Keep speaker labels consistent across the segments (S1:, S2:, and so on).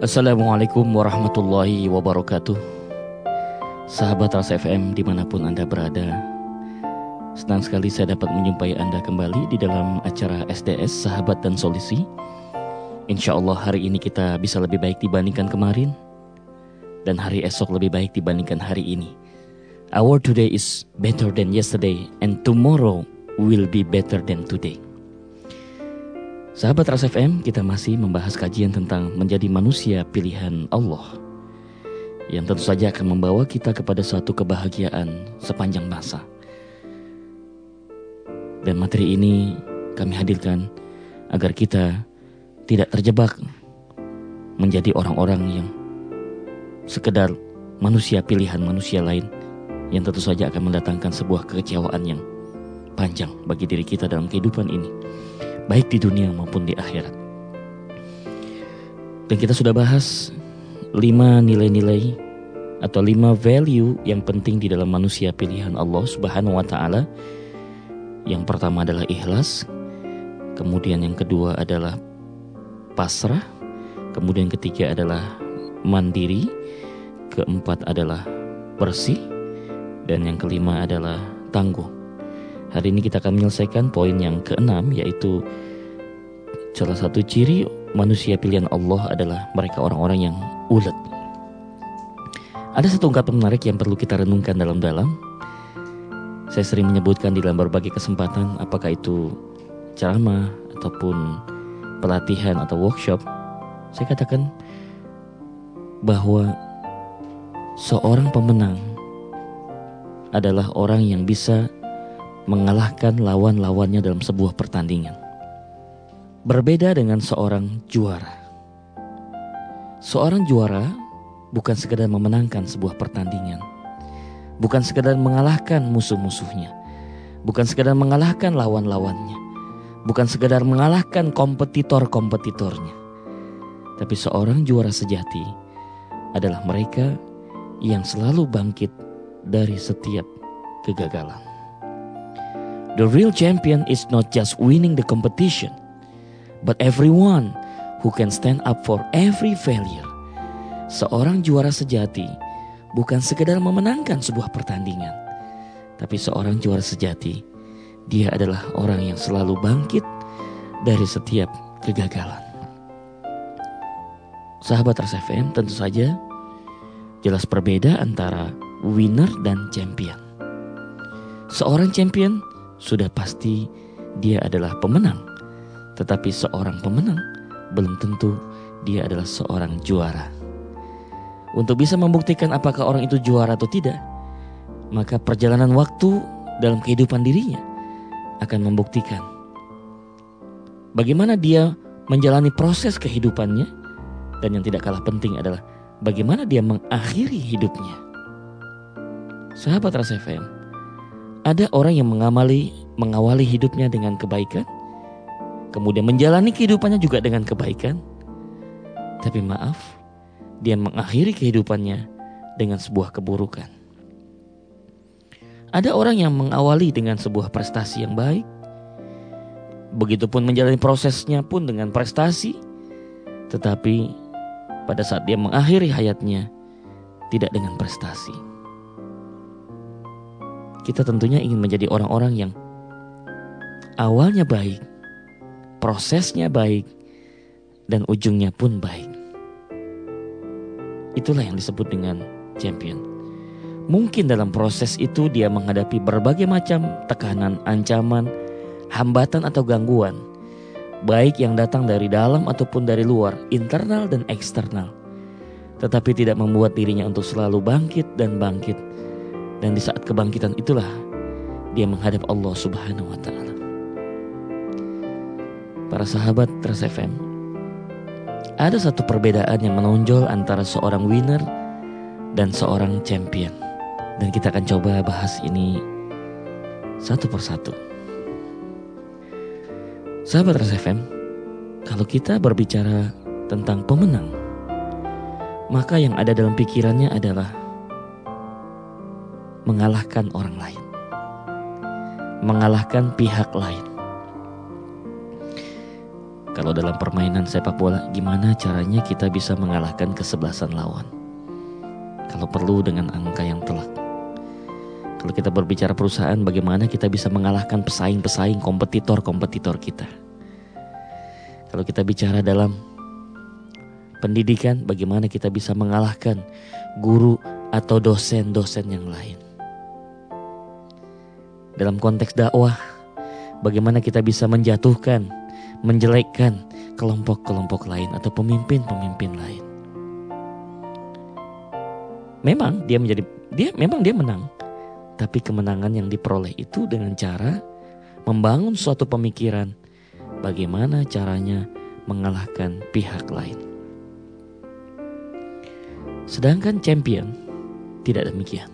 S1: Assalamualaikum warahmatullahi wabarakatuh. Sahabat Ras FM di mana pun Anda berada Senang sekali saya dapat menjumpai Anda kembali di dalam acara SDS Sahabat dan Solusi Insya Allah hari ini kita bisa lebih baik dibandingkan kemarin Dan hari esok lebih baik dibandingkan hari ini. Our today is better than yesterday And tomorrow will be better than today Sahabat Ras FM, kita masih membahas kajian tentang menjadi manusia pilihan Allah yang tentu saja akan membawa kita kepada suatu kebahagiaan sepanjang masa. Dan materi ini kami hadirkan agar kita tidak terjebak menjadi orang-orang yang sekedar manusia pilihan manusia lain yang tentu saja akan mendatangkan sebuah kekecewaan yang panjang bagi diri kita dalam kehidupan ini baik di dunia maupun di akhirat. Dan kita sudah bahas lima nilai-nilai atau lima value yang penting di dalam manusia pilihan Allah Subhanahu wa taala. Yang pertama adalah ikhlas, kemudian yang kedua adalah pasrah, kemudian ketiga adalah mandiri, keempat adalah bersih, dan yang kelima adalah tangguh. Hari ini kita akan menyelesaikan poin yang keenam yaitu salah satu ciri manusia pilihan Allah adalah mereka orang-orang yang ulet. Ada satu ungkapan menarik yang perlu kita renungkan dalam-dalam. Saya sering menyebutkan di dalam berbagai kesempatan apakah itu ceramah ataupun pelatihan atau workshop. Saya katakan bahwa seorang pemenang adalah orang yang bisa mengalahkan lawan-lawannya dalam sebuah pertandingan. Berbeda dengan seorang juara. Seorang juara bukan sekedar memenangkan sebuah pertandingan. Bukan sekedar mengalahkan musuh-musuhnya. Bukan sekedar mengalahkan lawan-lawannya. Bukan sekedar mengalahkan kompetitor-kompetitornya. Tapi seorang juara sejati adalah mereka yang selalu bangkit dari setiap kegagalan. The real champion is not just winning the competition, but everyone who can stand up for every failure. Seorang juara sejati bukan sekedar memenangkan sebuah pertandingan, tapi seorang juara sejati, dia adalah orang yang selalu bangkit dari setiap kegagalan. Sahabat RSFM tentu saja jelas berbeda antara winner dan champion. Seorang champion sudah pasti dia adalah pemenang. Tetapi seorang pemenang belum tentu dia adalah seorang juara. Untuk bisa membuktikan apakah orang itu juara atau tidak, maka perjalanan waktu dalam kehidupan dirinya akan membuktikan bagaimana dia menjalani proses kehidupannya dan yang tidak kalah penting adalah bagaimana dia mengakhiri hidupnya. Sahabat Rasa FM, ada orang yang mengamali, mengawali hidupnya dengan kebaikan, kemudian menjalani kehidupannya juga dengan kebaikan. Tapi maaf, dia mengakhiri kehidupannya dengan sebuah keburukan. Ada orang yang mengawali dengan sebuah prestasi yang baik, begitupun menjalani prosesnya pun dengan prestasi, tetapi pada saat dia mengakhiri hayatnya tidak dengan prestasi kita tentunya ingin menjadi orang-orang yang awalnya baik, prosesnya baik, dan ujungnya pun baik. Itulah yang disebut dengan champion. Mungkin dalam proses itu dia menghadapi berbagai macam tekanan, ancaman, hambatan atau gangguan, baik yang datang dari dalam ataupun dari luar, internal dan eksternal. Tetapi tidak membuat dirinya untuk selalu bangkit dan bangkit dan di saat kebangkitan itulah dia menghadap Allah Subhanahu wa taala. Para sahabat Trans FM, ada satu perbedaan yang menonjol antara seorang winner dan seorang champion. Dan kita akan coba bahas ini satu persatu. Sahabat Trans FM, kalau kita berbicara tentang pemenang, maka yang ada dalam pikirannya adalah mengalahkan orang lain, mengalahkan pihak lain. Kalau dalam permainan sepak bola, gimana caranya kita bisa mengalahkan kesebelasan lawan? Kalau perlu dengan angka yang telak. Kalau kita berbicara perusahaan, bagaimana kita bisa mengalahkan pesaing-pesaing kompetitor-kompetitor kita? Kalau kita bicara dalam pendidikan, bagaimana kita bisa mengalahkan guru atau dosen-dosen yang lain? Dalam konteks dakwah, bagaimana kita bisa menjatuhkan, menjelekkan kelompok-kelompok lain atau pemimpin-pemimpin lain? Memang dia menjadi dia memang dia menang, tapi kemenangan yang diperoleh itu dengan cara membangun suatu pemikiran bagaimana caranya mengalahkan pihak lain. Sedangkan champion tidak demikian.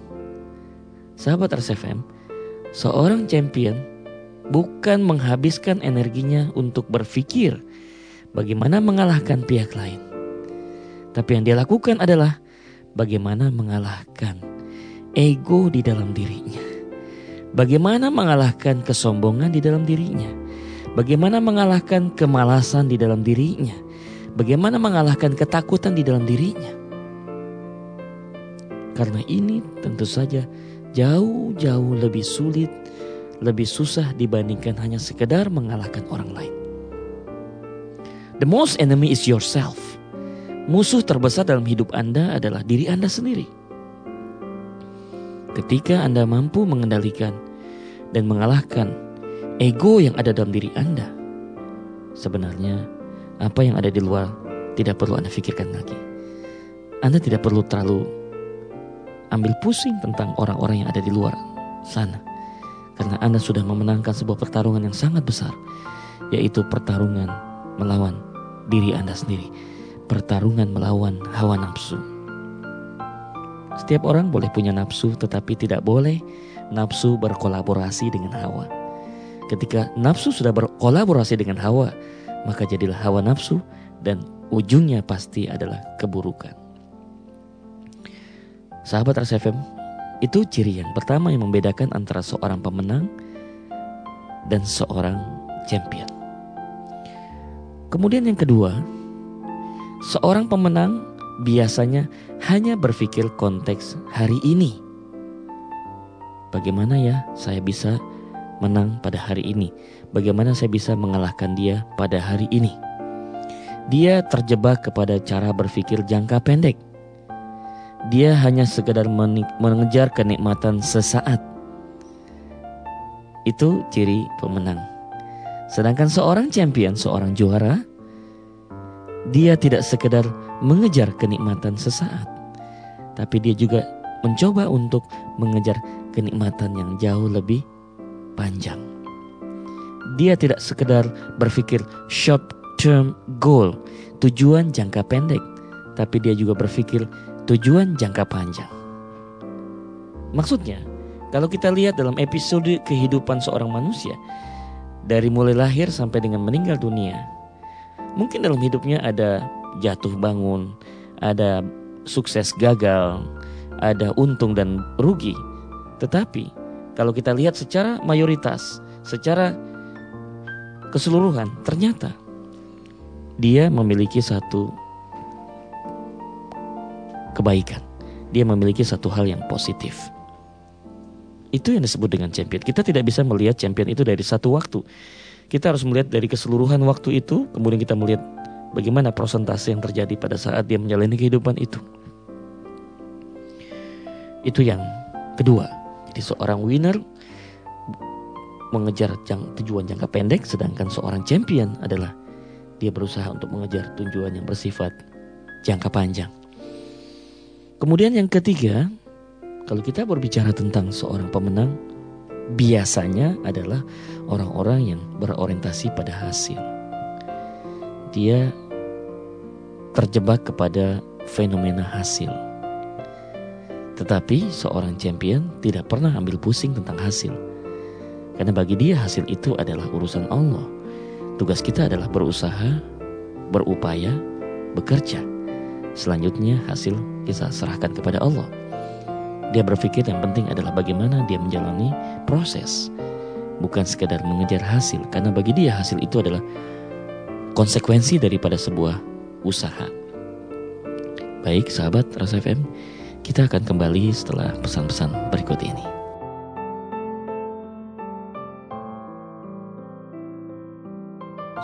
S1: Sahabat RSFM, seorang champion bukan menghabiskan energinya untuk berpikir bagaimana mengalahkan pihak lain. Tapi yang dia lakukan adalah bagaimana mengalahkan ego di dalam dirinya. Bagaimana mengalahkan kesombongan di dalam dirinya. Bagaimana mengalahkan kemalasan di dalam dirinya. Bagaimana mengalahkan ketakutan di dalam dirinya. Karena ini tentu saja jauh-jauh lebih sulit, lebih susah dibandingkan hanya sekedar mengalahkan orang lain. The most enemy is yourself. Musuh terbesar dalam hidup Anda adalah diri Anda sendiri. Ketika Anda mampu mengendalikan dan mengalahkan ego yang ada dalam diri Anda, sebenarnya apa yang ada di luar tidak perlu Anda pikirkan lagi. Anda tidak perlu terlalu ambil pusing tentang orang-orang yang ada di luar sana. Karena Anda sudah memenangkan sebuah pertarungan yang sangat besar, yaitu pertarungan melawan diri Anda sendiri, pertarungan melawan hawa nafsu. Setiap orang boleh punya nafsu, tetapi tidak boleh nafsu berkolaborasi dengan hawa. Ketika nafsu sudah berkolaborasi dengan hawa, maka jadilah hawa nafsu dan ujungnya pasti adalah keburukan. Sahabat RSFM, itu ciri yang pertama yang membedakan antara seorang pemenang dan seorang champion. Kemudian yang kedua, seorang pemenang biasanya hanya berpikir konteks hari ini. Bagaimana ya saya bisa menang pada hari ini? Bagaimana saya bisa mengalahkan dia pada hari ini? Dia terjebak kepada cara berpikir jangka pendek. Dia hanya sekedar mengejar kenikmatan sesaat. Itu ciri pemenang. Sedangkan seorang champion, seorang juara, dia tidak sekedar mengejar kenikmatan sesaat, tapi dia juga mencoba untuk mengejar kenikmatan yang jauh lebih panjang. Dia tidak sekedar berpikir short term goal, tujuan jangka pendek, tapi dia juga berpikir tujuan jangka panjang. Maksudnya, kalau kita lihat dalam episode kehidupan seorang manusia, dari mulai lahir sampai dengan meninggal dunia, mungkin dalam hidupnya ada jatuh bangun, ada sukses gagal, ada untung dan rugi. Tetapi kalau kita lihat secara mayoritas, secara keseluruhan, ternyata dia memiliki satu kebaikan. Dia memiliki satu hal yang positif. Itu yang disebut dengan champion. Kita tidak bisa melihat champion itu dari satu waktu. Kita harus melihat dari keseluruhan waktu itu, kemudian kita melihat Bagaimana prosentase yang terjadi pada saat dia menjalani kehidupan itu. Itu yang kedua. Jadi seorang winner mengejar tujuan jangka pendek sedangkan seorang champion adalah dia berusaha untuk mengejar tujuan yang bersifat jangka panjang. Kemudian yang ketiga, kalau kita berbicara tentang seorang pemenang, biasanya adalah orang-orang yang berorientasi pada hasil. Dia terjebak kepada fenomena hasil. Tetapi seorang champion tidak pernah ambil pusing tentang hasil. Karena bagi dia hasil itu adalah urusan Allah. Tugas kita adalah berusaha, berupaya, bekerja. Selanjutnya hasil kita serahkan kepada Allah. Dia berpikir yang penting adalah bagaimana dia menjalani proses. Bukan sekedar mengejar hasil. Karena bagi dia hasil itu adalah konsekuensi daripada sebuah usaha. Baik sahabat Rasa FM, kita akan kembali setelah pesan-pesan berikut ini.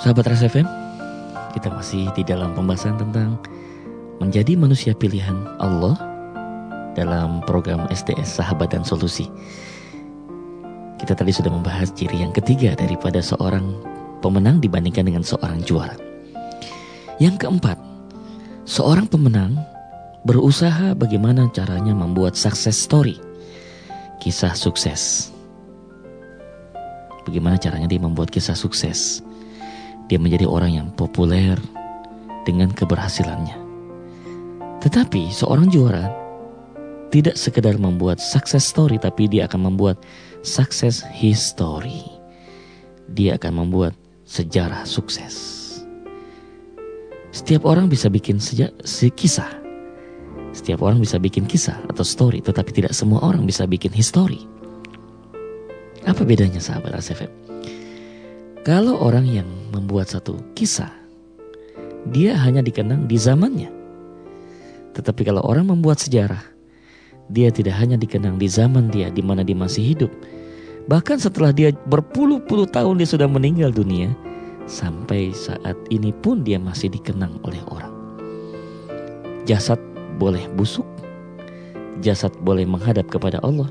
S1: Sahabat Rasa FM, kita masih di dalam pembahasan tentang menjadi manusia pilihan Allah dalam program SDS Sahabat dan Solusi. Kita tadi sudah membahas ciri yang ketiga daripada seorang pemenang dibandingkan dengan seorang juara. Yang keempat, seorang pemenang berusaha bagaimana caranya membuat success story, kisah sukses. Bagaimana caranya dia membuat kisah sukses? Dia menjadi orang yang populer dengan keberhasilannya. Tetapi seorang juara tidak sekedar membuat success story, tapi dia akan membuat success history. Dia akan membuat sejarah sukses. Setiap orang bisa bikin seja, kisah. Setiap orang bisa bikin kisah atau story, tetapi tidak semua orang bisa bikin history. Apa bedanya sahabat RCFM? Kalau orang yang membuat satu kisah, dia hanya dikenang di zamannya. Tetapi kalau orang membuat sejarah, dia tidak hanya dikenang di zaman dia di mana dia masih hidup. Bahkan setelah dia berpuluh-puluh tahun dia sudah meninggal dunia, sampai saat ini pun dia masih dikenang oleh orang. Jasad boleh busuk, jasad boleh menghadap kepada Allah,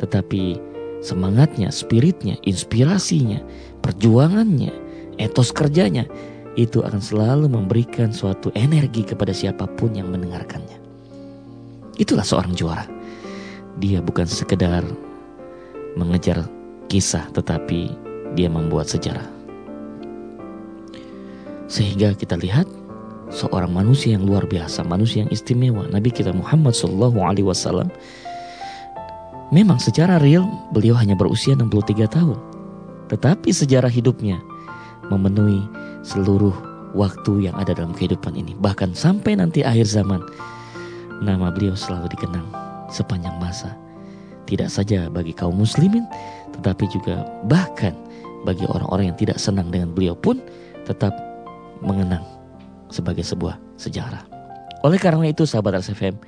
S1: tetapi semangatnya, spiritnya, inspirasinya, perjuangannya, etos kerjanya itu akan selalu memberikan suatu energi kepada siapa pun yang mendengarkannya. Itulah seorang juara. Dia bukan sekedar mengejar kisah tetapi dia membuat sejarah. Sehingga kita lihat seorang manusia yang luar biasa, manusia yang istimewa, Nabi kita Muhammad Shallallahu Alaihi Wasallam. Memang secara real beliau hanya berusia 63 tahun, tetapi sejarah hidupnya memenuhi seluruh waktu yang ada dalam kehidupan ini, bahkan sampai nanti akhir zaman, nama beliau selalu dikenang sepanjang masa. Tidak saja bagi kaum muslimin, tetapi juga bahkan bagi orang-orang yang tidak senang dengan beliau pun tetap mengenang sebagai sebuah sejarah. Oleh karena itu sahabat RSFM,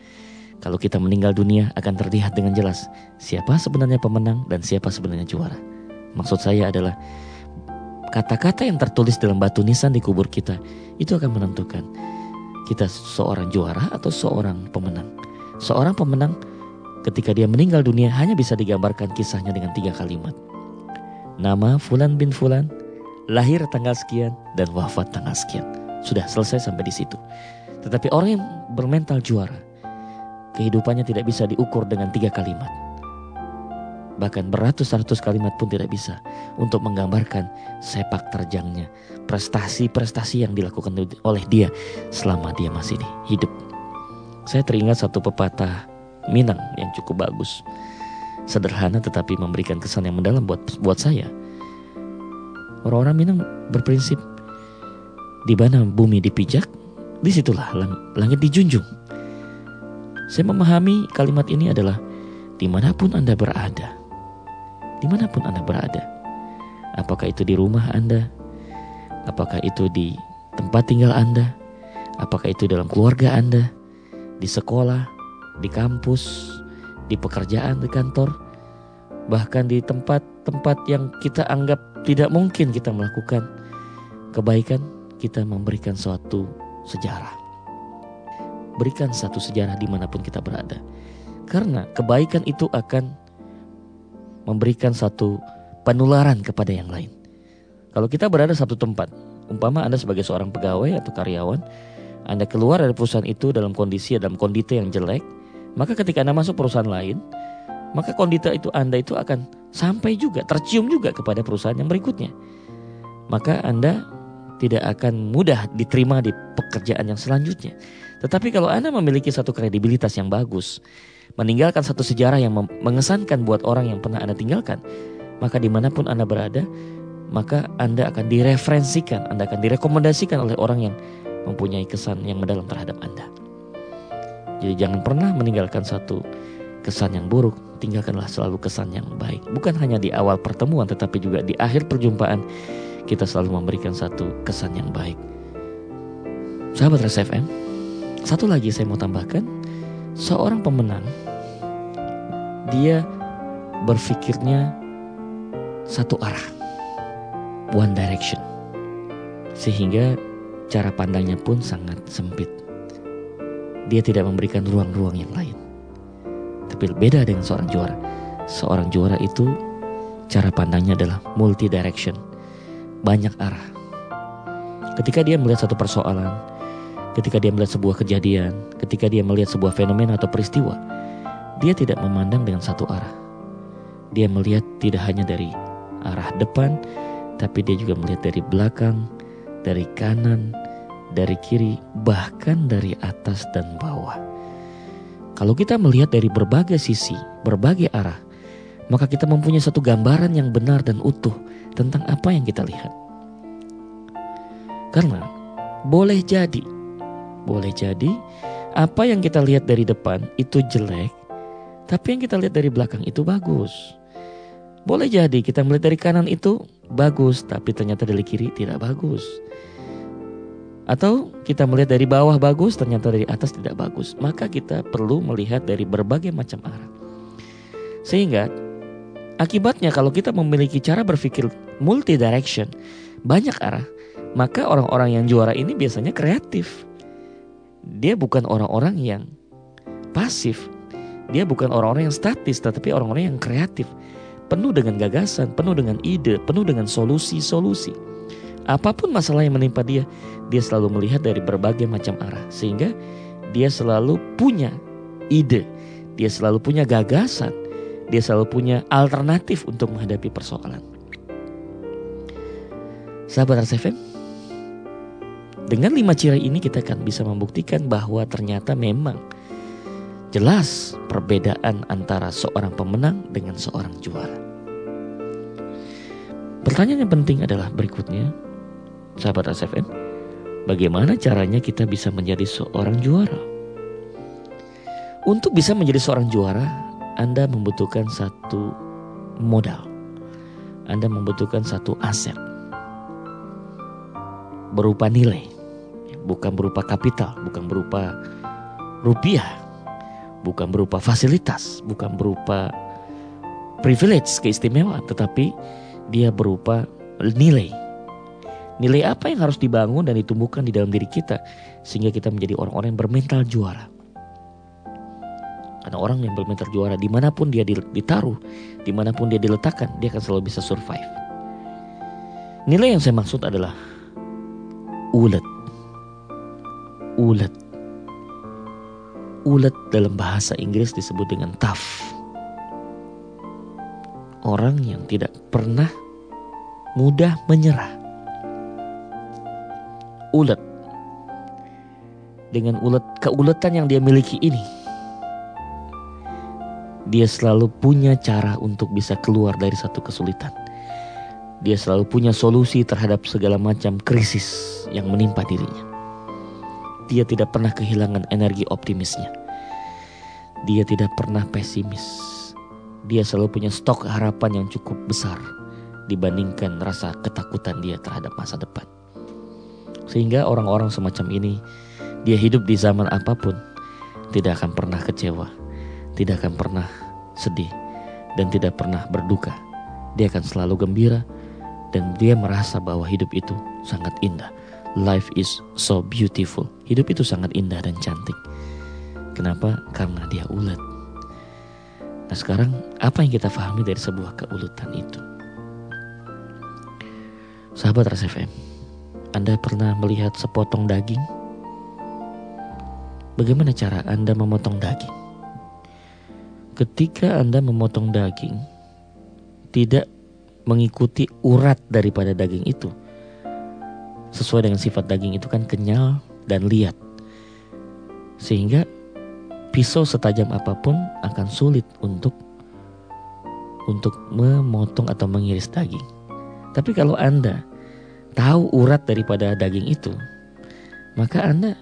S1: kalau kita meninggal dunia akan terlihat dengan jelas siapa sebenarnya pemenang dan siapa sebenarnya juara. Maksud saya adalah kata-kata yang tertulis dalam batu nisan di kubur kita itu akan menentukan kita seorang juara atau seorang pemenang. Seorang pemenang ketika dia meninggal dunia hanya bisa digambarkan kisahnya dengan tiga kalimat. Nama Fulan bin Fulan, lahir tanggal sekian dan wafat tanggal sekian. Sudah selesai sampai di situ. Tetapi orang yang bermental juara, kehidupannya tidak bisa diukur dengan tiga kalimat. Bahkan beratus-ratus kalimat pun tidak bisa untuk menggambarkan sepak terjangnya, prestasi-prestasi yang dilakukan oleh dia selama dia masih hidup. Saya teringat satu pepatah Minang yang cukup bagus. Sederhana tetapi memberikan kesan yang mendalam buat buat saya. Orang-orang Minang berprinsip di mana bumi dipijak, di situlah lang langit dijunjung. Saya memahami kalimat ini adalah di mana pun Anda berada, di mana pun Anda berada, apakah itu di rumah Anda, apakah itu di tempat tinggal Anda, apakah itu dalam keluarga Anda, di sekolah, di kampus, di pekerjaan, di kantor, bahkan di tempat-tempat yang kita anggap tidak mungkin kita melakukan. Kebaikan, kita memberikan suatu sejarah. Berikan satu sejarah di mana pun kita berada. Karena kebaikan itu akan memberikan satu penularan kepada yang lain. Kalau kita berada satu tempat, umpama Anda sebagai seorang pegawai atau karyawan, Anda keluar dari perusahaan itu dalam kondisi dalam kondisi yang jelek, maka ketika Anda masuk perusahaan lain, maka kondita itu Anda itu akan sampai juga, tercium juga kepada perusahaan yang berikutnya. Maka Anda tidak akan mudah diterima di pekerjaan yang selanjutnya. Tetapi kalau Anda memiliki satu kredibilitas yang bagus, meninggalkan satu sejarah yang mengesankan buat orang yang pernah Anda tinggalkan, maka di mana pun Anda berada, maka Anda akan direferensikan, Anda akan direkomendasikan oleh orang yang mempunyai kesan yang mendalam terhadap Anda. Jadi jangan pernah meninggalkan satu kesan yang buruk, tinggalkanlah selalu kesan yang baik. Bukan hanya di awal pertemuan tetapi juga di akhir perjumpaan kita selalu memberikan satu kesan yang baik. Sahabat Res FM, satu lagi saya mau tambahkan, seorang pemenang dia berpikirnya satu arah, one direction. Sehingga cara pandangnya pun sangat sempit. Dia tidak memberikan ruang-ruang yang lain. Tapi beda dengan seorang juara. Seorang juara itu cara pandangnya adalah multi direction. Banyak arah. Ketika dia melihat satu persoalan, ketika dia melihat sebuah kejadian, ketika dia melihat sebuah fenomena atau peristiwa, dia tidak memandang dengan satu arah. Dia melihat tidak hanya dari arah depan, tapi dia juga melihat dari belakang, dari kanan, dari kiri, bahkan dari atas dan bawah. Kalau kita melihat dari berbagai sisi, berbagai arah, maka kita mempunyai satu gambaran yang benar dan utuh tentang apa yang kita lihat. Karena boleh jadi, boleh jadi apa yang kita lihat dari depan itu jelek, tapi yang kita lihat dari belakang itu bagus. Boleh jadi kita melihat dari kanan itu bagus, tapi ternyata dari kiri tidak bagus. Atau kita melihat dari bawah bagus, ternyata dari atas tidak bagus. Maka kita perlu melihat dari berbagai macam arah. Sehingga akibatnya kalau kita memiliki cara berpikir multi direction, banyak arah, maka orang-orang yang juara ini biasanya kreatif. Dia bukan orang-orang yang pasif. Dia bukan orang-orang yang statis, tetapi orang-orang yang kreatif. Penuh dengan gagasan, penuh dengan ide, penuh dengan solusi-solusi. Apa pun masalah yang menimpa dia, dia selalu melihat dari berbagai macam arah. Sehingga dia selalu punya ide, dia selalu punya gagasan, dia selalu punya alternatif untuk menghadapi persoalan. Sahabat RCFM, dengan lima ciri ini kita akan bisa membuktikan bahwa ternyata memang jelas perbedaan antara seorang pemenang dengan seorang juara. Pertanyaan yang penting adalah berikutnya, sahabat SFM, bagaimana caranya kita bisa menjadi seorang juara? Untuk bisa menjadi seorang juara, Anda membutuhkan satu modal. Anda membutuhkan satu aset. Berupa nilai, bukan berupa kapital, bukan berupa rupiah, bukan berupa fasilitas, bukan berupa privilege, keistimewaan, tetapi dia berupa nilai Nilai apa yang harus dibangun dan ditumbuhkan di dalam diri kita sehingga kita menjadi orang-orang yang bermental juara. Karena orang yang bermental juara di mana pun dia ditaruh, di mana pun dia diletakkan, dia akan selalu bisa survive. Nilai yang saya maksud adalah ulet. Ulet. Ulet dalam bahasa Inggris disebut dengan tough. Orang yang tidak pernah mudah menyerah ulet. Dengan ulet keuletan yang dia miliki ini, dia selalu punya cara untuk bisa keluar dari satu kesulitan. Dia selalu punya solusi terhadap segala macam krisis yang menimpa dirinya. Dia tidak pernah kehilangan energi optimisnya. Dia tidak pernah pesimis. Dia selalu punya stok harapan yang cukup besar dibandingkan rasa ketakutan dia terhadap masa depan. Sehingga orang-orang semacam ini dia hidup di zaman apa pun tidak akan pernah kecewa, tidak akan pernah sedih dan tidak pernah berduka. Dia akan selalu gembira dan dia merasa bahwa hidup itu sangat indah. Life is so beautiful. Hidup itu sangat indah dan cantik. Kenapa? Karena dia ulet. Nah sekarang apa yang kita pahami dari sebuah keuletan itu? Sahabat RSFM, anda pernah melihat sepotong daging? Bagaimana cara Anda memotong daging? Ketika Anda memotong daging, tidak mengikuti urat daripada daging itu. Sesuai dengan sifat daging itu kan kenyal dan liat. Sehingga pisau setajam apa pun akan sulit untuk untuk memotong atau mengiris daging. Tapi kalau Anda tahu urat daripada daging itu, maka Anda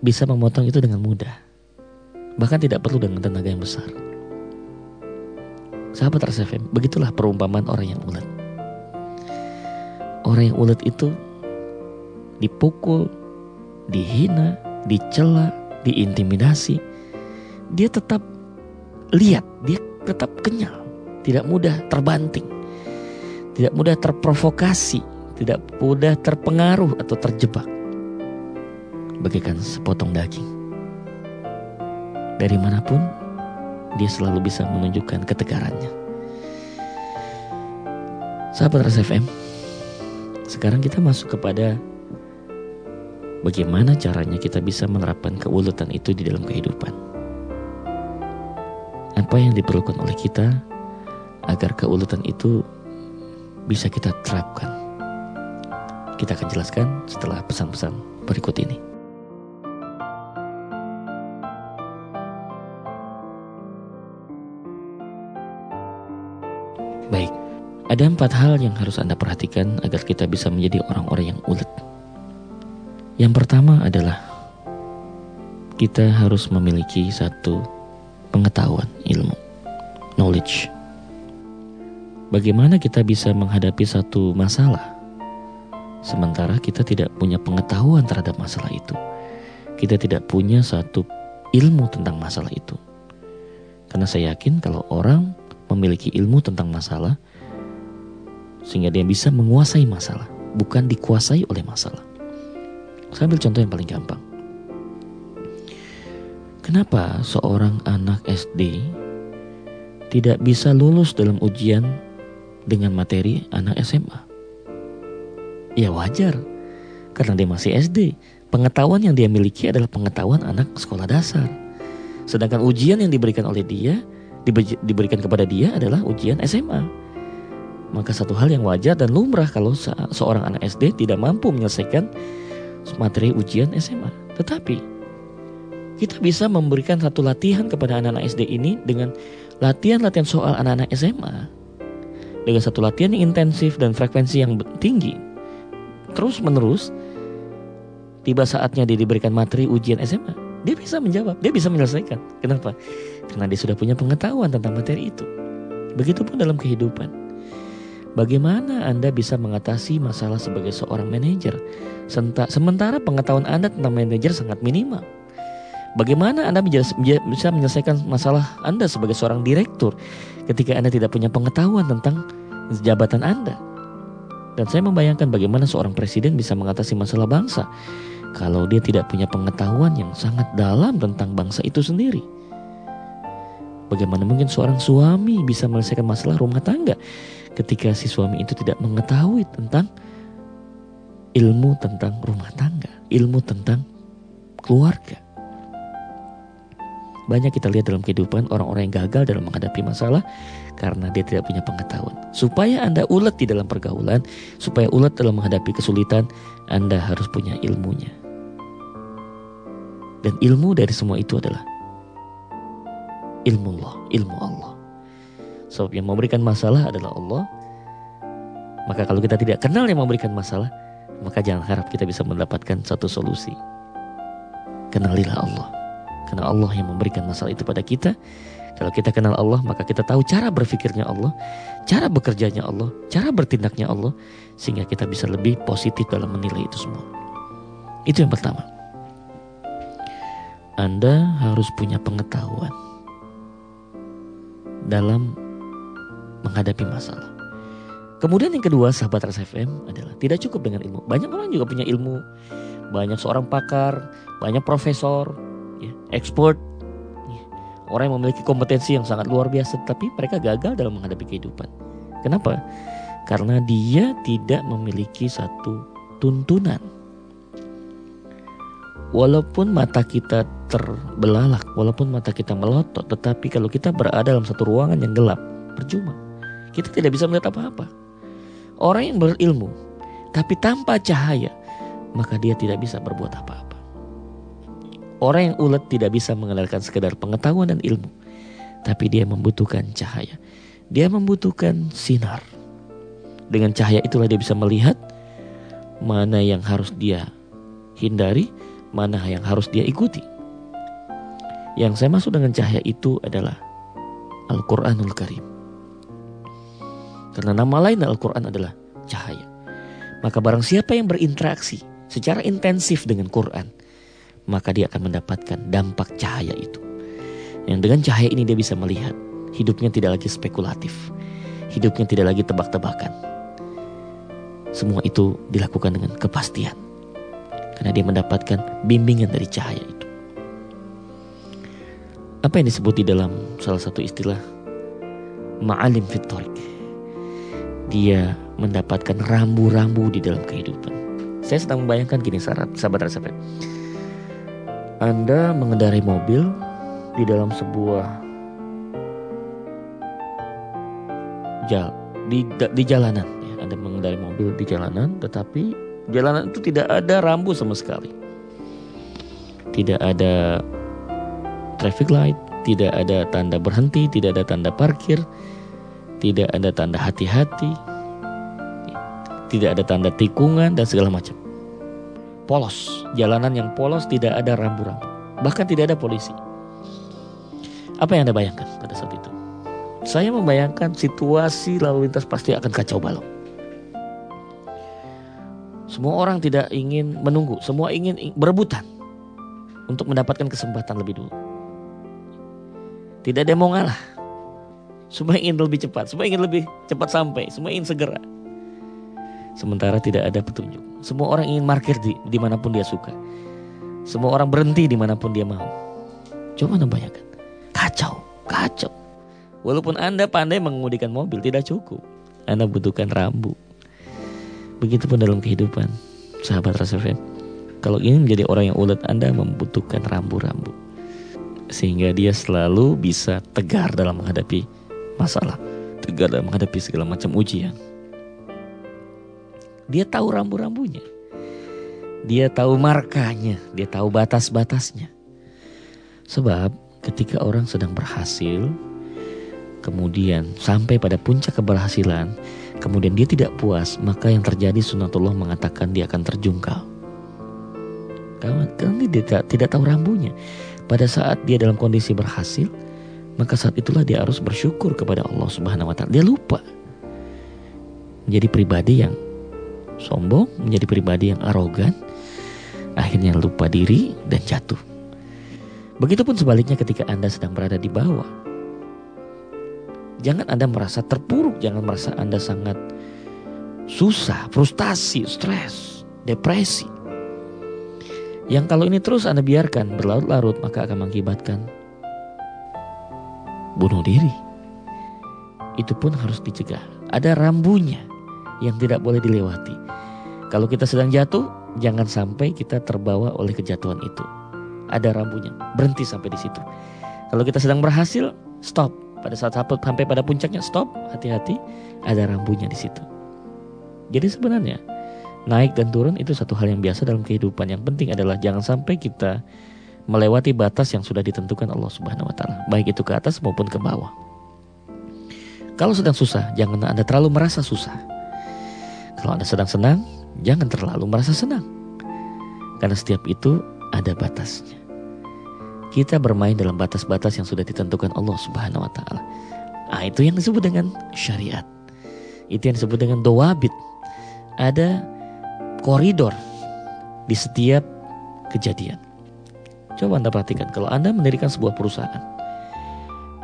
S1: bisa memotong itu dengan mudah. Bahkan tidak perlu dengan tenaga yang besar. Sahabat RSFM, begitulah perumpamaan orang yang ulet. orang yang ulet itu dipukul, dihina, dicela, diintimidasi, dia tetap lihat, dia tetap kenyal, tidak mudah terbanting, tidak mudah terprovokasi, tidak mudah terpengaruh atau terjebak. Bagaikan sepotong daging. Dari mana pun, dia selalu bisa menunjukkan ketegarannya. Sahabat RSFM, sekarang kita masuk kepada bagaimana caranya kita bisa menerapkan keuletan itu di dalam kehidupan. Apa yang diperlukan oleh kita agar keuletan itu bisa kita terapkan. Kita akan jelaskan setelah pesan-pesan berikut ini. Baik, ada empat hal yang harus Anda perhatikan agar kita bisa menjadi orang-orang yang ulet. Yang pertama adalah kita harus memiliki satu pengetahuan ilmu, knowledge. Bagaimana kita bisa menghadapi satu masalah sementara kita tidak punya pengetahuan terhadap masalah itu. Kita tidak punya satu ilmu tentang masalah itu. Karena saya yakin kalau orang memiliki ilmu tentang masalah sehingga dia bisa menguasai masalah, bukan dikuasai oleh masalah. Saya ambil contoh yang paling gampang. Kenapa seorang anak SD tidak bisa lulus dalam ujian dengan materi anak SMA? Ya wajar, karena dia masih SD. Pengetahuan yang dia miliki adalah pengetahuan anak sekolah dasar. Sedangkan ujian yang diberikan oleh dia, diberikan kepada dia adalah ujian SMA. Maka satu hal yang wajar dan lumrah kalau seorang anak SD tidak mampu menyelesaikan materi ujian SMA. Tetapi kita bisa memberikan satu latihan kepada anak-anak SD ini dengan latihan-latihan soal anak-anak SMA. Dengan satu latihan yang intensif dan frekuensi yang tinggi. Terus menerus tiba saatnya dia diberikan materi ujian SMA, dia bisa menjawab, dia bisa menyelesaikan. Kenapa? Karena dia sudah punya pengetahuan tentang materi itu. Begitupun dalam kehidupan. Bagaimana Anda bisa mengatasi masalah sebagai seorang manajer? Sementara pengetahuan Anda tentang manajer sangat minimal. Bagaimana Anda bisa menyelesaikan masalah Anda sebagai seorang direktur ketika Anda tidak punya pengetahuan tentang jabatan Anda? Dan saya membayangkan bagaimana seorang presiden bisa mengatasi masalah bangsa kalau dia tidak punya pengetahuan yang sangat dalam tentang bangsa itu sendiri. Bagaimana mungkin seorang suami bisa menyelesaikan masalah rumah tangga ketika si suami itu tidak mengetahui tentang ilmu tentang rumah tangga, ilmu tentang keluarga. Banyak kita lihat dalam kehidupan orang-orang yang gagal dalam menghadapi masalah karena dia tidak punya pengetahuan. Supaya Anda ulet di dalam pergaulan, supaya ulet dalam menghadapi kesulitan, Anda harus punya ilmunya. Dan ilmu dari semua itu adalah ilmu Allah, ilmu Allah. Sebab yang memberikan masalah adalah Allah. Maka kalau kita tidak kenal yang memberikan masalah, maka jangan harap kita bisa mendapatkan satu solusi. Kenalilah Allah. Karena Allah yang memberikan masalah itu pada kita. Kalau kita kenal Allah, maka kita tahu cara berpikirnya Allah, cara bekerjanya Allah, cara bertindaknya Allah, sehingga kita bisa lebih positif dalam menilai itu semua. Itu yang pertama. Anda harus punya pengetahuan dalam menghadapi masalah. Kemudian yang kedua sahabat RSFM adalah tidak cukup dengan ilmu. Banyak orang juga punya ilmu. Banyak seorang pakar, banyak profesor, ya, expert, ya, orang yang memiliki kompetensi yang sangat luar biasa, tapi mereka gagal dalam menghadapi kehidupan. Kenapa? Karena dia tidak memiliki satu tuntunan. Walaupun mata kita terbelalak, walaupun mata kita melotot, tetapi kalau kita berada dalam satu ruangan yang gelap, percuma kita tidak bisa melihat apa-apa. Orang yang berilmu tapi tanpa cahaya, maka dia tidak bisa berbuat apa-apa. Orang yang ulet tidak bisa mengenalkan sekedar pengetahuan dan ilmu, tapi dia membutuhkan cahaya. Dia membutuhkan sinar. Dengan cahaya itulah dia bisa melihat mana yang harus dia hindari, mana yang harus dia ikuti. Yang saya maksud dengan cahaya itu adalah Al-Quranul Karim. Karena nama lain Al-Quran adalah cahaya. Maka barang siapa yang berinteraksi secara intensif dengan Quran, maka dia akan mendapatkan dampak cahaya itu. Yang dengan cahaya ini dia bisa melihat hidupnya tidak lagi spekulatif, hidupnya tidak lagi tebak-tebakan. Semua itu dilakukan dengan kepastian. Karena dia mendapatkan bimbingan dari cahaya itu. Apa yang disebut di dalam salah satu istilah ma'alim fitorik. Dia mendapatkan rambu-rambu di dalam kehidupan. Saya sedang membayangkan gini sahabat sahabat. Anda mengendarai mobil di dalam sebuah jal di di jalanan ya. Anda mengendarai mobil di jalanan tetapi jalanan itu tidak ada rambu sama sekali. Tidak ada traffic light, tidak ada tanda berhenti, tidak ada tanda parkir, tidak ada tanda hati-hati, tidak ada tanda tikungan dan segala macam polos, jalanan yang polos tidak ada rambu-rambu, bahkan tidak ada polisi. Apa yang Anda bayangkan pada saat itu? Saya membayangkan situasi lalu lintas pasti akan kacau balau. Semua orang tidak ingin menunggu, semua ingin berebutan untuk mendapatkan kesempatan lebih dulu. Tidak ada yang mau ngalah. Semua ingin lebih cepat, semua ingin lebih cepat sampai, semua ingin segera. Sementara tidak ada petunjuk. Semua orang ingin parkir di di mana pun dia suka. Semua orang berhenti di mana pun dia mau. Coba anda bayangkan. Kacau, kacau. Walaupun anda pandai mengemudikan mobil tidak cukup. Anda butuhkan rambu. Begitupun dalam kehidupan. Sahabat Rasa Kalau ingin menjadi orang yang ulet Anda membutuhkan rambu-rambu. Sehingga dia selalu bisa tegar dalam menghadapi masalah. Tegar dalam menghadapi segala macam ujian. Dia tahu rambu-rambunya. Dia tahu markanya, dia tahu batas-batasnya. Sebab ketika orang sedang berhasil, kemudian sampai pada puncak keberhasilan, kemudian dia tidak puas, maka yang terjadi sunatullah mengatakan dia akan terjungkal. Karena dia tidak, tidak tahu rambunya. Pada saat dia dalam kondisi berhasil, maka saat itulah dia harus bersyukur kepada Allah Subhanahu wa taala. Dia lupa menjadi pribadi yang sombong, menjadi pribadi yang arogan, akhirnya lupa diri dan jatuh. Begitupun sebaliknya ketika Anda sedang berada di bawah. Jangan Anda merasa terpuruk, jangan merasa Anda sangat susah, frustasi, stres, depresi. Yang kalau ini terus Anda biarkan berlarut-larut maka akan mengakibatkan bunuh diri. Itu pun harus dicegah. Ada rambunya yang tidak boleh dilewati. Kalau kita sedang jatuh, jangan sampai kita terbawa oleh kejatuhan itu. Ada rambunya, berhenti sampai di situ. Kalau kita sedang berhasil, stop. Pada saat sampai pada puncaknya, stop, hati-hati, ada rambunya di situ. Jadi sebenarnya naik dan turun itu satu hal yang biasa dalam kehidupan. Yang penting adalah jangan sampai kita melewati batas yang sudah ditentukan Allah Subhanahu wa taala, baik itu ke atas maupun ke bawah. Kalau sedang susah, jangan Anda terlalu merasa susah. Kalau Anda sedang senang, jangan terlalu merasa senang. Karena setiap itu ada batasnya. Kita bermain dalam batas-batas yang sudah ditentukan Allah Subhanahu wa taala. Ah, itu yang disebut dengan syariat. Itu yang disebut dengan dowabit. Ada koridor di setiap kejadian. Coba Anda perhatikan kalau Anda mendirikan sebuah perusahaan.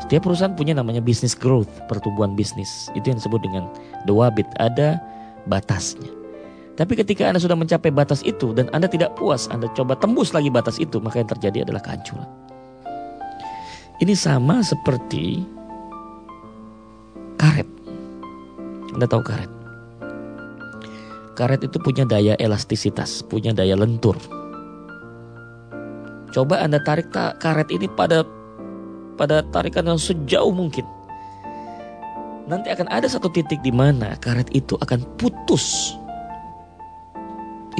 S1: Setiap perusahaan punya namanya business growth, pertumbuhan bisnis. Itu yang disebut dengan dowabit. Ada batasnya. Tapi ketika Anda sudah mencapai batas itu dan Anda tidak puas, Anda coba tembus lagi batas itu, maka yang terjadi adalah kehancuran. Ini sama seperti karet. Anda tahu karet? Karet itu punya daya elastisitas, punya daya lentur. Coba Anda tarik karet ini pada pada tarikan yang sejauh mungkin nanti akan ada satu titik di mana karet itu akan putus.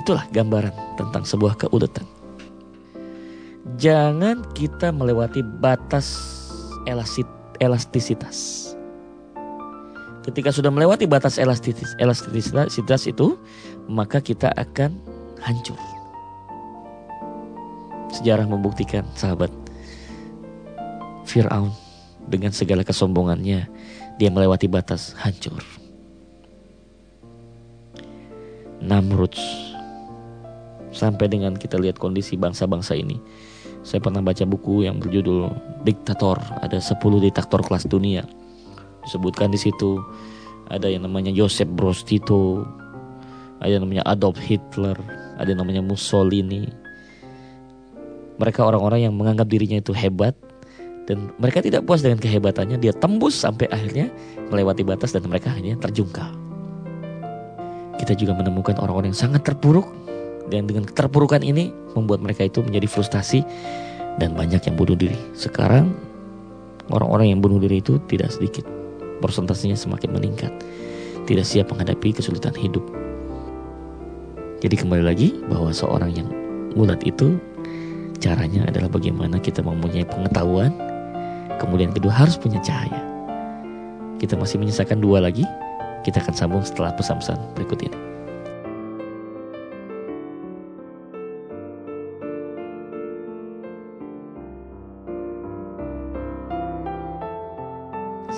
S1: Itulah gambaran tentang sebuah keuletan. Jangan kita melewati batas elastisitas. Ketika sudah melewati batas elastisitas, elastisitas itu, maka kita akan hancur. Sejarah membuktikan, sahabat, Fir'aun dengan segala kesombongannya dia melewati batas hancur. Namrud sampai dengan kita lihat kondisi bangsa-bangsa ini. Saya pernah baca buku yang berjudul Diktator, ada 10 diktator kelas dunia. Disebutkan di situ ada yang namanya Joseph Broz Tito, ada yang namanya Adolf Hitler, ada yang namanya Mussolini. Mereka orang-orang yang menganggap dirinya itu hebat dan mereka tidak puas dengan kehebatannya, dia tembus sampai akhirnya melewati batas dan mereka hanya terjungkal. Kita juga menemukan orang-orang yang sangat terpuruk dan dengan keterpurukan ini membuat mereka itu menjadi frustasi dan banyak yang bunuh diri. Sekarang orang-orang yang bunuh diri itu tidak sedikit. Persentasenya semakin meningkat. Tidak siap menghadapi kesulitan hidup. Jadi kembali lagi bahwa seorang yang mulat itu caranya adalah bagaimana kita mempunyai pengetahuan, kemudian kedua harus punya cahaya. Kita masih menyisakan dua lagi. Kita akan sambung setelah pesan-pesan berikut ini.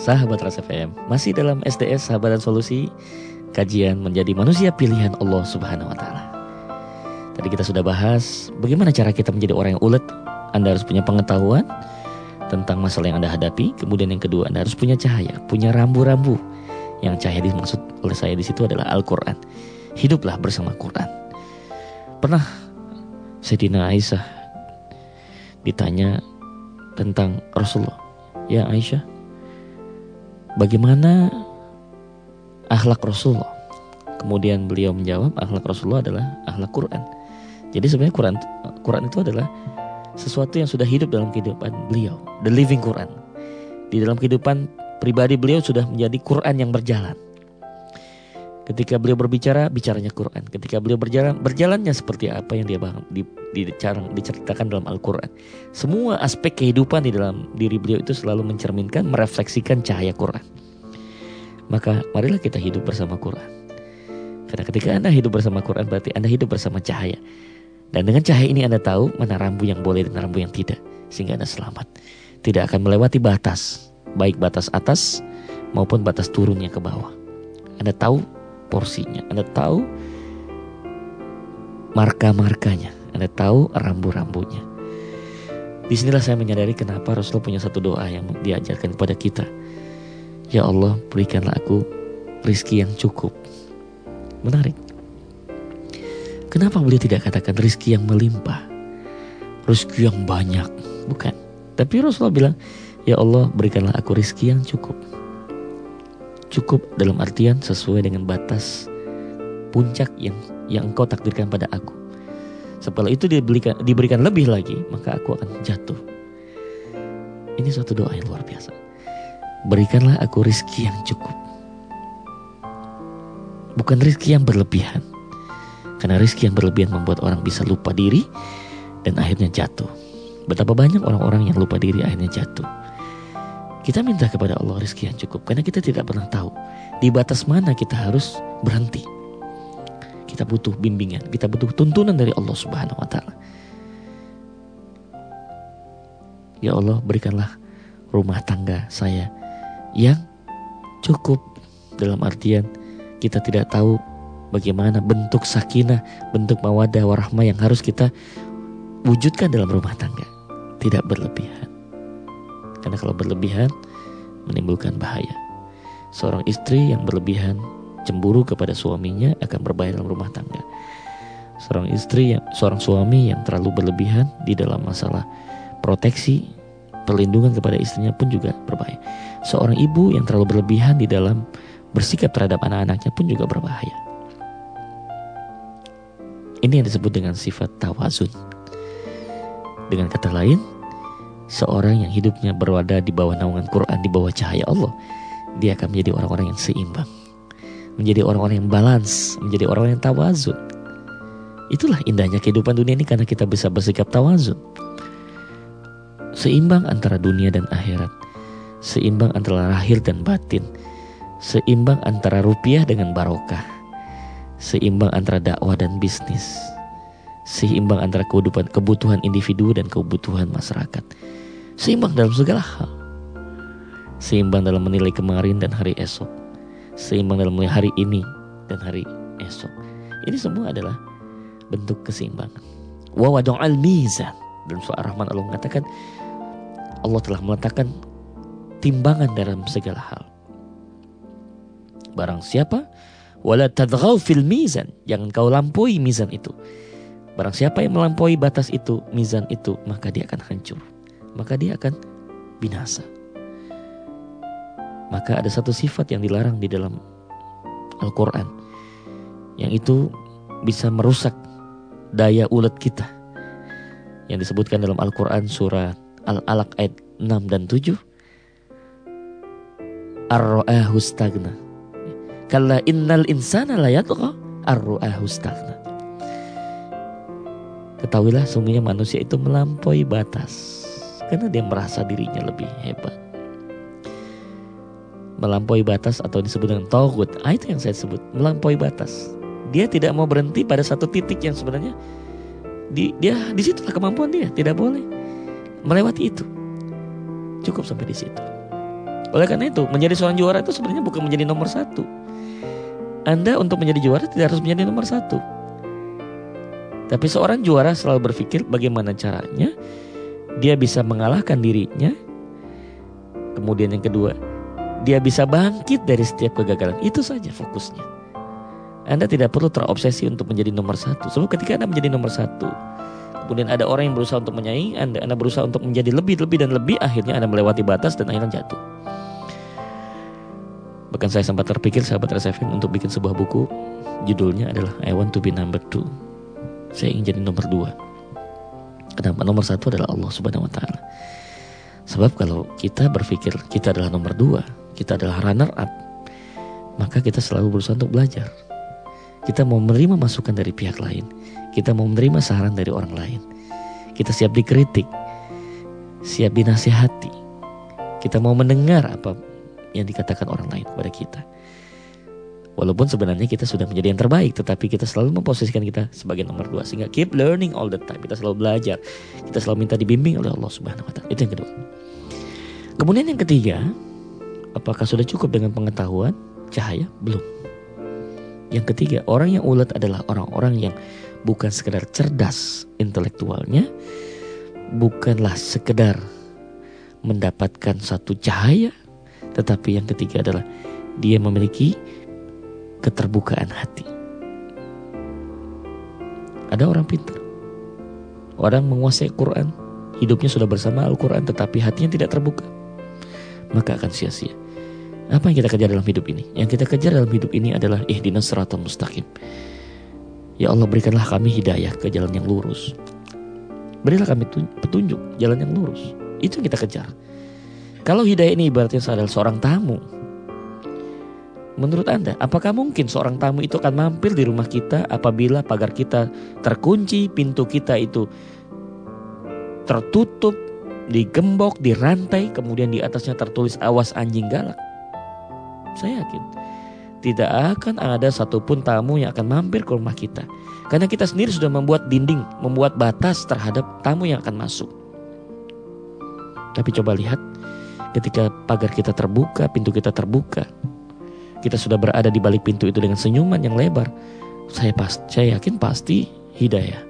S1: Sahabat Rasa FM, masih dalam SDS Sahabat dan Solusi, kajian menjadi manusia pilihan Allah Subhanahu wa taala. Tadi kita sudah bahas bagaimana cara kita menjadi orang yang ulet. Anda harus punya pengetahuan tentang masalah yang Anda hadapi. Kemudian yang kedua, Anda harus punya cahaya, punya rambu-rambu. Yang cahaya dimaksud oleh saya di situ adalah Al-Qur'an. Hiduplah bersama Quran. Pernah Sayyidina Aisyah ditanya tentang Rasulullah. Ya Aisyah, bagaimana akhlak Rasulullah? Kemudian beliau menjawab, akhlak Rasulullah adalah akhlak Quran. Jadi sebenarnya Quran Quran itu adalah sesuatu yang sudah hidup dalam kehidupan beliau, the living Quran. Di dalam kehidupan pribadi beliau sudah menjadi Quran yang berjalan. Ketika beliau berbicara, bicaranya Quran. Ketika beliau berjalan, berjalannya seperti apa yang dia di, di, diceritakan dalam Al-Quran. Semua aspek kehidupan di dalam diri beliau itu selalu mencerminkan, merefleksikan cahaya Quran. Maka marilah kita hidup bersama Quran. Karena ketika Anda hidup bersama Quran berarti Anda hidup bersama cahaya. Dan dengan cahaya ini Anda tahu mana rambu yang boleh dan rambu yang tidak. Sehingga Anda selamat. Tidak akan melewati batas. Baik batas atas maupun batas turunnya ke bawah. Anda tahu porsinya, Anda tahu marka-markanya, Anda tahu rambu-rambunya. Di sinilah saya menyadari kenapa Rasulullah punya satu doa yang diajarkan kepada kita. Ya Allah, berikanlah aku rizki yang cukup. Menarik. Kenapa beliau tidak katakan rizki yang melimpah? Rizki yang banyak. Bukan. Tapi Rasulullah bilang, Ya Allah, berikanlah aku rizki yang cukup cukup dalam artian sesuai dengan batas puncak yang yang engkau takdirkan pada aku. Setelah itu diberikan, diberikan lebih lagi, maka aku akan jatuh. Ini suatu doa yang luar biasa. Berikanlah aku rizki yang cukup. Bukan rizki yang berlebihan. Karena rizki yang berlebihan membuat orang bisa lupa diri dan akhirnya jatuh. Betapa banyak orang-orang yang lupa diri akhirnya jatuh. Kita minta kepada Allah rezeki yang cukup karena kita tidak pernah tahu di batas mana kita harus berhenti. Kita butuh bimbingan, kita butuh tuntunan dari Allah Subhanahu wa taala. Ya Allah, berikanlah rumah tangga saya yang cukup dalam artian kita tidak tahu bagaimana bentuk sakinah, bentuk mawadah warahmah yang harus kita wujudkan dalam rumah tangga. Tidak berlebihan. Karena kalau berlebihan menimbulkan bahaya. Seorang istri yang berlebihan cemburu kepada suaminya akan berbahaya dalam rumah tangga. Seorang istri yang seorang suami yang terlalu berlebihan di dalam masalah proteksi perlindungan kepada istrinya pun juga berbahaya. Seorang ibu yang terlalu berlebihan di dalam bersikap terhadap anak-anaknya pun juga berbahaya. Ini yang disebut dengan sifat tawazun. Dengan kata lain, seorang yang hidupnya berada di bawah naungan Quran, di bawah cahaya Allah, dia akan menjadi orang-orang yang seimbang, menjadi orang-orang yang balance, menjadi orang-orang yang tawazun. Itulah indahnya kehidupan dunia ini karena kita bisa bersikap tawazun. Seimbang antara dunia dan akhirat. Seimbang antara lahir dan batin. Seimbang antara rupiah dengan barokah. Seimbang antara dakwah dan bisnis. Seimbang antara kehidupan, kebutuhan individu dan kebutuhan masyarakat Seimbang dalam segala hal. Seimbang dalam menilai kemarin dan hari esok. Seimbang dalam menilai hari ini dan hari esok. Ini semua adalah bentuk keseimbangan. Wa al mizan. Dalam surah Ar-Rahman Allah mengatakan Allah telah meletakkan timbangan dalam segala hal. Barang siapa wala tadghaw fil mizan, jangan kau lampaui mizan itu. Barang siapa yang melampaui batas itu, mizan itu, maka dia akan hancur. Maka dia akan binasa. Maka ada satu sifat yang dilarang di dalam Al-Quran. Yang itu bisa merusak daya ulet kita. Yang disebutkan dalam Al-Quran surat Al-Alaq ayat 6 dan 7. Ar-ra'ahu stagna. Kalla innal insana la yatqa ar-ra'ahu stagna. Ketahuilah sungguhnya manusia itu melampaui batas. Karena dia merasa dirinya lebih hebat melampaui batas atau disebut dengan togut. Ah, itu yang saya sebut melampaui batas. Dia tidak mau berhenti pada satu titik yang sebenarnya di, dia di situlah kemampuan dia, tidak boleh melewati itu. Cukup sampai di situ. Oleh karena itu, menjadi seorang juara itu sebenarnya bukan menjadi nomor satu. Anda untuk menjadi juara tidak harus menjadi nomor satu. Tapi seorang juara selalu berpikir bagaimana caranya dia bisa mengalahkan dirinya. Kemudian yang kedua, dia bisa bangkit dari setiap kegagalan. Itu saja fokusnya. Anda tidak perlu terobsesi untuk menjadi nomor satu. Sebab ketika Anda menjadi nomor satu, kemudian ada orang yang berusaha untuk menyaingi Anda, Anda berusaha untuk menjadi lebih, lebih dan lebih, akhirnya Anda melewati batas dan akhirnya jatuh. Bahkan saya sempat terpikir sahabat RSFM untuk bikin sebuah buku, judulnya adalah I Want to be number two. Saya ingin jadi nomor dua. Kenapa? Nomor satu adalah Allah Subhanahu Wa Taala. Sebab kalau kita berpikir kita adalah nomor dua, kita adalah runner up, maka kita selalu berusaha untuk belajar. Kita mau menerima masukan dari pihak lain, kita mau menerima saran dari orang lain. Kita siap dikritik, siap dinasihati. Kita mau mendengar apa yang dikatakan orang lain kepada kita. Walaupun sebenarnya kita sudah menjadi yang terbaik, tetapi kita selalu memposisikan kita sebagai nomor dua. Sehingga keep learning all the time. Kita selalu belajar. Kita selalu minta dibimbing oleh Allah Subhanahu Wa Taala. Itu yang kedua. Kemudian yang ketiga, Apakah sudah cukup dengan pengetahuan? Cahaya? Belum. Yang ketiga, orang yang ulet adalah orang-orang yang bukan sekedar cerdas intelektualnya, bukanlah sekedar mendapatkan satu cahaya, tetapi yang ketiga adalah dia memiliki keterbukaan hati. Ada orang pintar, orang menguasai Quran, hidupnya sudah bersama Al-Quran, tetapi hatinya tidak terbuka maka akan sia-sia. Apa yang kita kejar dalam hidup ini? Yang kita kejar dalam hidup ini adalah ihdinas siratal mustaqim. Ya Allah berikanlah kami hidayah ke jalan yang lurus. Berilah kami petunjuk jalan yang lurus. Itu yang kita kejar. Kalau hidayah ini ibaratnya adalah seorang tamu. Menurut Anda, apakah mungkin seorang tamu itu akan mampir di rumah kita apabila pagar kita terkunci, pintu kita itu tertutup, digembok, dirantai, kemudian di atasnya tertulis awas anjing galak. Saya yakin tidak akan ada satupun tamu yang akan mampir ke rumah kita. Karena kita sendiri sudah membuat dinding, membuat batas terhadap tamu yang akan masuk. Tapi coba lihat ketika pagar kita terbuka, pintu kita terbuka. Kita sudah berada di balik pintu itu dengan senyuman yang lebar. Saya pasti, saya yakin pasti hidayah.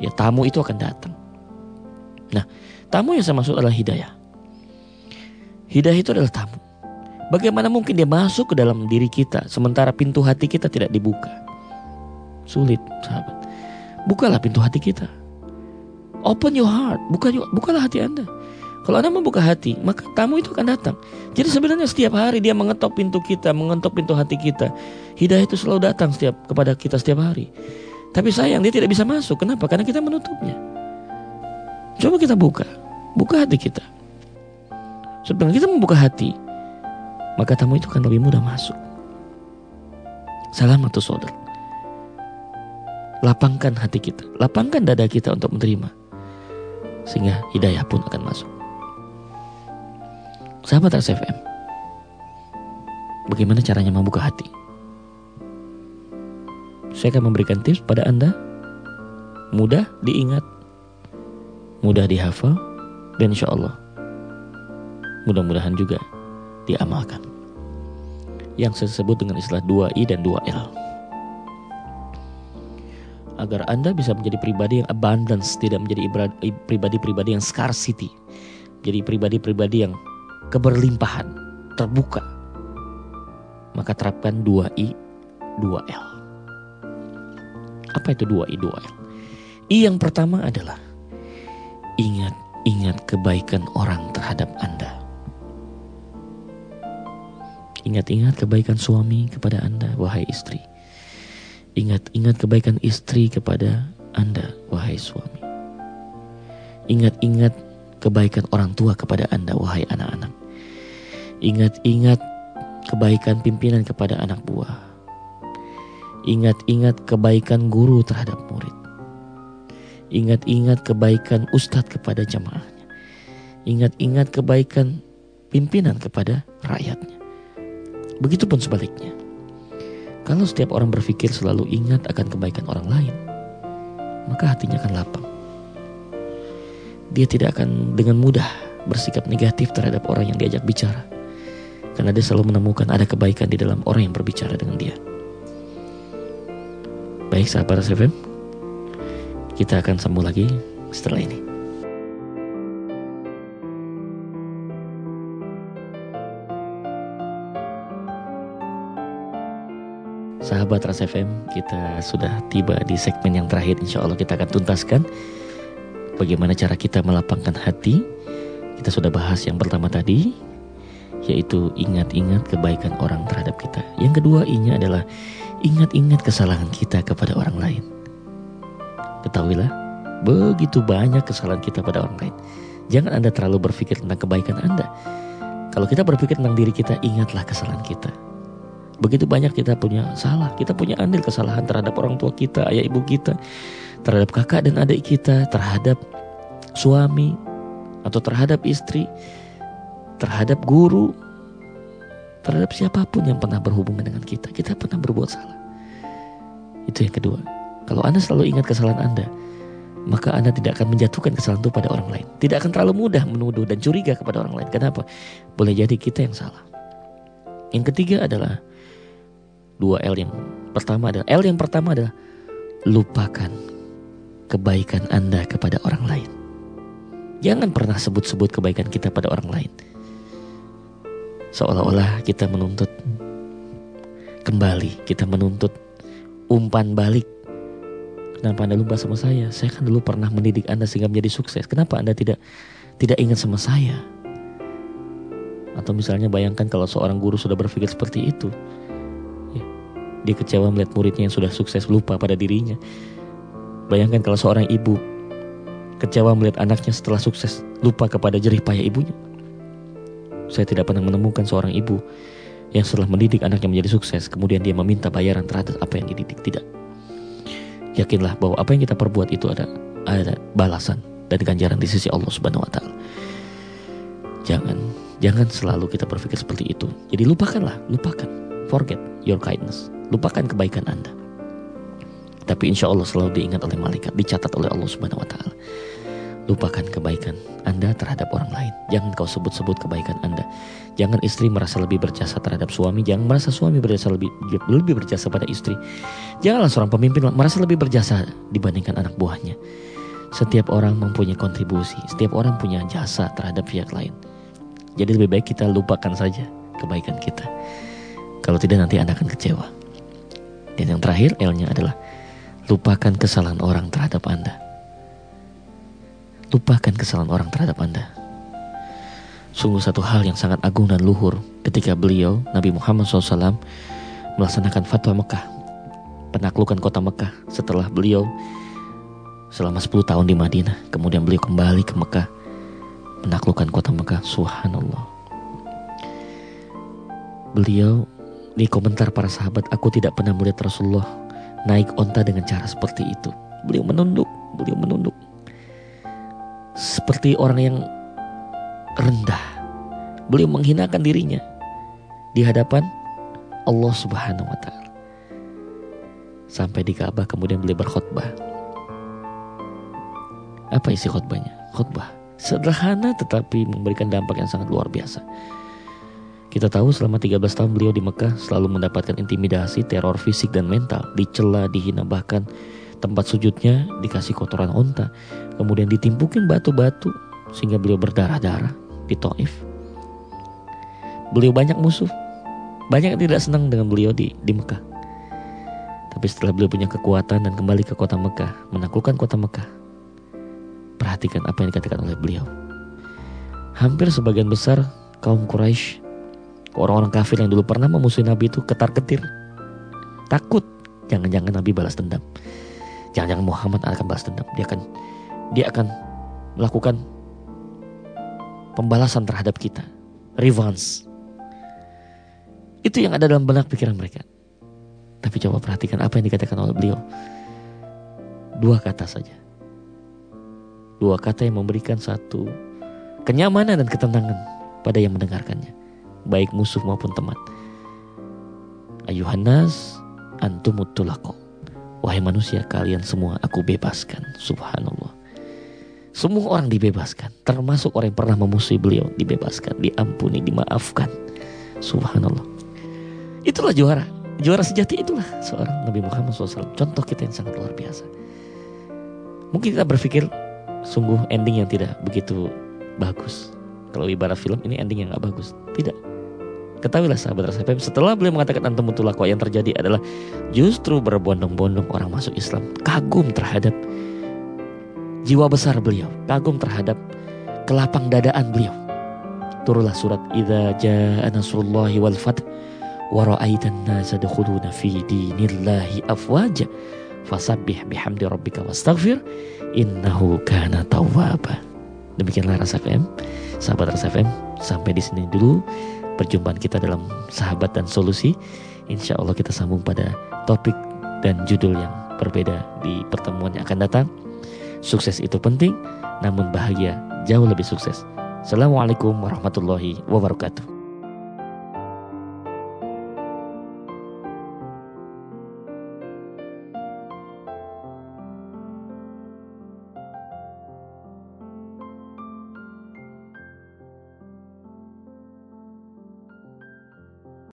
S1: Ya tamu itu akan datang. Nah, Tamu yang saya maksud adalah hidayah. Hidayah itu adalah tamu. Bagaimana mungkin dia masuk ke dalam diri kita sementara pintu hati kita tidak dibuka? Sulit, sahabat. Bukalah pintu hati kita. Open your heart, buka bukalah hati Anda. Kalau Anda membuka hati, maka tamu itu akan datang. Jadi sebenarnya setiap hari dia mengetok pintu kita, mengetok pintu hati kita. Hidayah itu selalu datang setiap kepada kita setiap hari. Tapi sayang dia tidak bisa masuk. Kenapa? Karena kita menutupnya. Coba kita buka, buka hati kita. Sebenarnya kita membuka hati, maka tamu itu akan lebih mudah masuk. Salam atau saudara. Lapangkan hati kita, lapangkan dada kita untuk menerima. Sehingga hidayah pun akan masuk. Sahabat RCFM, bagaimana caranya membuka hati? Saya akan memberikan tips pada Anda. Mudah diingat, mudah dihafal dan insya Allah mudah-mudahan juga diamalkan. Yang saya sebut dengan istilah 2I dan 2L. agar Anda bisa menjadi pribadi yang abundance, tidak menjadi pribadi-pribadi yang scarcity. Jadi pribadi-pribadi yang keberlimpahan, terbuka. Maka terapkan 2I, 2L. Apa itu 2I, 2L? I yang pertama adalah ingat-ingat kebaikan orang terhadap Anda. Ingat-ingat kebaikan suami kepada Anda, wahai istri. Ingat-ingat kebaikan istri kepada Anda, wahai suami. Ingat-ingat kebaikan orang tua kepada Anda, wahai anak-anak. Ingat-ingat kebaikan pimpinan kepada anak buah. Ingat-ingat kebaikan guru terhadap murid. Ingat-ingat kebaikan ustadz kepada jamaahnya. Ingat-ingat kebaikan pimpinan kepada rakyatnya. Begitupun sebaliknya. Kalau setiap orang berpikir selalu ingat akan kebaikan orang lain, maka hatinya akan lapang. Dia tidak akan dengan mudah bersikap negatif terhadap orang yang diajak bicara. Karena dia selalu menemukan ada kebaikan di dalam orang yang berbicara dengan dia. Baik sahabat SFM, kita akan sambung lagi setelah ini. Sahabat Ras kita sudah tiba di segmen yang terakhir. Insya Allah kita akan tuntaskan bagaimana cara kita melapangkan hati. Kita sudah bahas yang pertama tadi, yaitu ingat-ingat kebaikan orang terhadap kita. Yang kedua inya adalah ingat-ingat kesalahan kita kepada orang lain. Ketahuilah, begitu banyak kesalahan kita pada orang lain. Jangan Anda terlalu berpikir tentang kebaikan Anda. Kalau kita berpikir tentang diri kita, ingatlah kesalahan kita. Begitu banyak kita punya salah, kita punya andil kesalahan terhadap orang tua kita, ayah ibu kita, terhadap kakak dan adik kita, terhadap suami atau terhadap istri, terhadap guru, terhadap siapa pun yang pernah berhubungan dengan kita. Kita pernah berbuat salah. Itu yang kedua. Kalau Anda selalu ingat kesalahan Anda, maka Anda tidak akan menjatuhkan kesalahan itu pada orang lain. Tidak akan terlalu mudah menuduh dan curiga kepada orang lain. Kenapa? Boleh jadi kita yang salah. Yang ketiga adalah dua L yang pertama adalah L yang pertama adalah lupakan kebaikan Anda kepada orang lain. Jangan pernah sebut-sebut kebaikan kita pada orang lain. Seolah-olah kita menuntut kembali, kita menuntut umpan balik. Kenapa Anda lupa sama saya? Saya kan dulu pernah mendidik Anda sehingga menjadi sukses. Kenapa Anda tidak tidak ingat sama saya? Atau misalnya bayangkan kalau seorang guru sudah berpikir seperti itu, dia kecewa melihat muridnya yang sudah sukses lupa pada dirinya. Bayangkan kalau seorang ibu kecewa melihat anaknya setelah sukses lupa kepada jerih payah ibunya. Saya tidak pernah menemukan seorang ibu yang setelah mendidik anaknya menjadi sukses kemudian dia meminta bayaran terhadap apa yang dididik. Tidak. Yakinlah bahwa apa yang kita perbuat itu ada ada balasan dan ganjaran di sisi Allah Subhanahu wa taala. Jangan jangan selalu kita berpikir seperti itu. Jadi lupakanlah, lupakan. Forget your kindness. Lupakan kebaikan Anda. Tapi insya Allah selalu diingat oleh malaikat, dicatat oleh Allah Subhanahu wa Ta'ala. Lupakan kebaikan Anda terhadap orang lain. Jangan kau sebut-sebut kebaikan Anda. Jangan istri merasa lebih berjasa terhadap suami. Jangan merasa suami berjasa lebih lebih berjasa pada istri. Janganlah seorang pemimpin merasa lebih berjasa dibandingkan anak buahnya. Setiap orang mempunyai kontribusi. Setiap orang punya jasa terhadap pihak lain. Jadi lebih baik kita lupakan saja kebaikan kita. Kalau tidak nanti Anda akan kecewa. Dan yang terakhir L-nya adalah lupakan kesalahan orang terhadap Anda. Lupakan kesalahan orang terhadap Anda. Sungguh satu hal yang sangat agung dan luhur ketika beliau Nabi Muhammad SAW melaksanakan fatwa Mekah, penaklukan kota Mekah setelah beliau selama 10 tahun di Madinah, kemudian beliau kembali ke Mekah menaklukkan kota Mekah. Subhanallah. Beliau di komentar para sahabat, aku tidak pernah melihat Rasulullah naik onta dengan cara seperti itu. Beliau menunduk, beliau menunduk. Seperti orang yang rendah. Beliau menghinakan dirinya di hadapan Allah Subhanahu wa taala. Sampai di Ka'bah kemudian beliau berkhutbah. Apa isi khutbahnya? Khutbah sederhana tetapi memberikan dampak yang sangat luar biasa. Kita tahu selama 13 tahun beliau di Mekah selalu mendapatkan intimidasi, teror fisik dan mental, dicela, dihina bahkan tempat sujudnya dikasih kotoran onta, kemudian ditimpukin batu-batu sehingga beliau berdarah-darah di Taif. Beliau banyak musuh, banyak yang tidak senang dengan beliau di di Mekah. Tapi setelah beliau punya kekuatan dan kembali ke kota Mekah, menaklukkan kota Mekah, perhatikan apa yang dikatakan oleh beliau. Hampir sebagian besar kaum Quraisy, orang-orang kafir yang dulu pernah memusuhi Nabi itu ketar-ketir, takut jangan-jangan Nabi balas dendam. Jangan-jangan Muhammad akan balas dendam. Dia akan dia akan melakukan pembalasan terhadap kita, revenge. Itu yang ada dalam benak pikiran mereka. Tapi coba perhatikan apa yang dikatakan oleh beliau. Dua kata saja. Dua kata yang memberikan satu kenyamanan dan ketenangan pada yang mendengarkannya. Baik musuh maupun teman. Ayuhanas antumutulako. Wahai manusia kalian semua aku bebaskan. Subhanallah. Semua orang dibebaskan. Termasuk orang yang pernah memusuhi beliau. Dibebaskan, diampuni, dimaafkan. Subhanallah. Itulah juara. Juara sejati itulah seorang Nabi Muhammad SAW. Contoh kita yang sangat luar biasa. Mungkin kita berpikir sungguh ending yang tidak begitu bagus. Kalau ibarat film ini ending yang gak bagus. Tidak. Ketahuilah sahabat Rasa setelah beliau mengatakan antum mutulako yang terjadi adalah justru berbondong-bondong orang masuk Islam. Kagum terhadap jiwa besar beliau. Kagum terhadap kelapang dadaan beliau. Turunlah surat Idza jaa nasrullahi wal fath wa ra'aitan nasa dakhuluna fi dinillahi afwaja fasabbih bihamdi rabbika wastaghfir innahu kana tawwaba. Demikianlah Rasa FM, sahabat Rasa FM, sampai di sini dulu perjumpaan kita dalam sahabat dan solusi. Insya Allah kita sambung pada topik dan judul yang berbeda di pertemuan yang akan datang. Sukses itu penting, namun bahagia jauh lebih sukses. Assalamualaikum warahmatullahi wabarakatuh.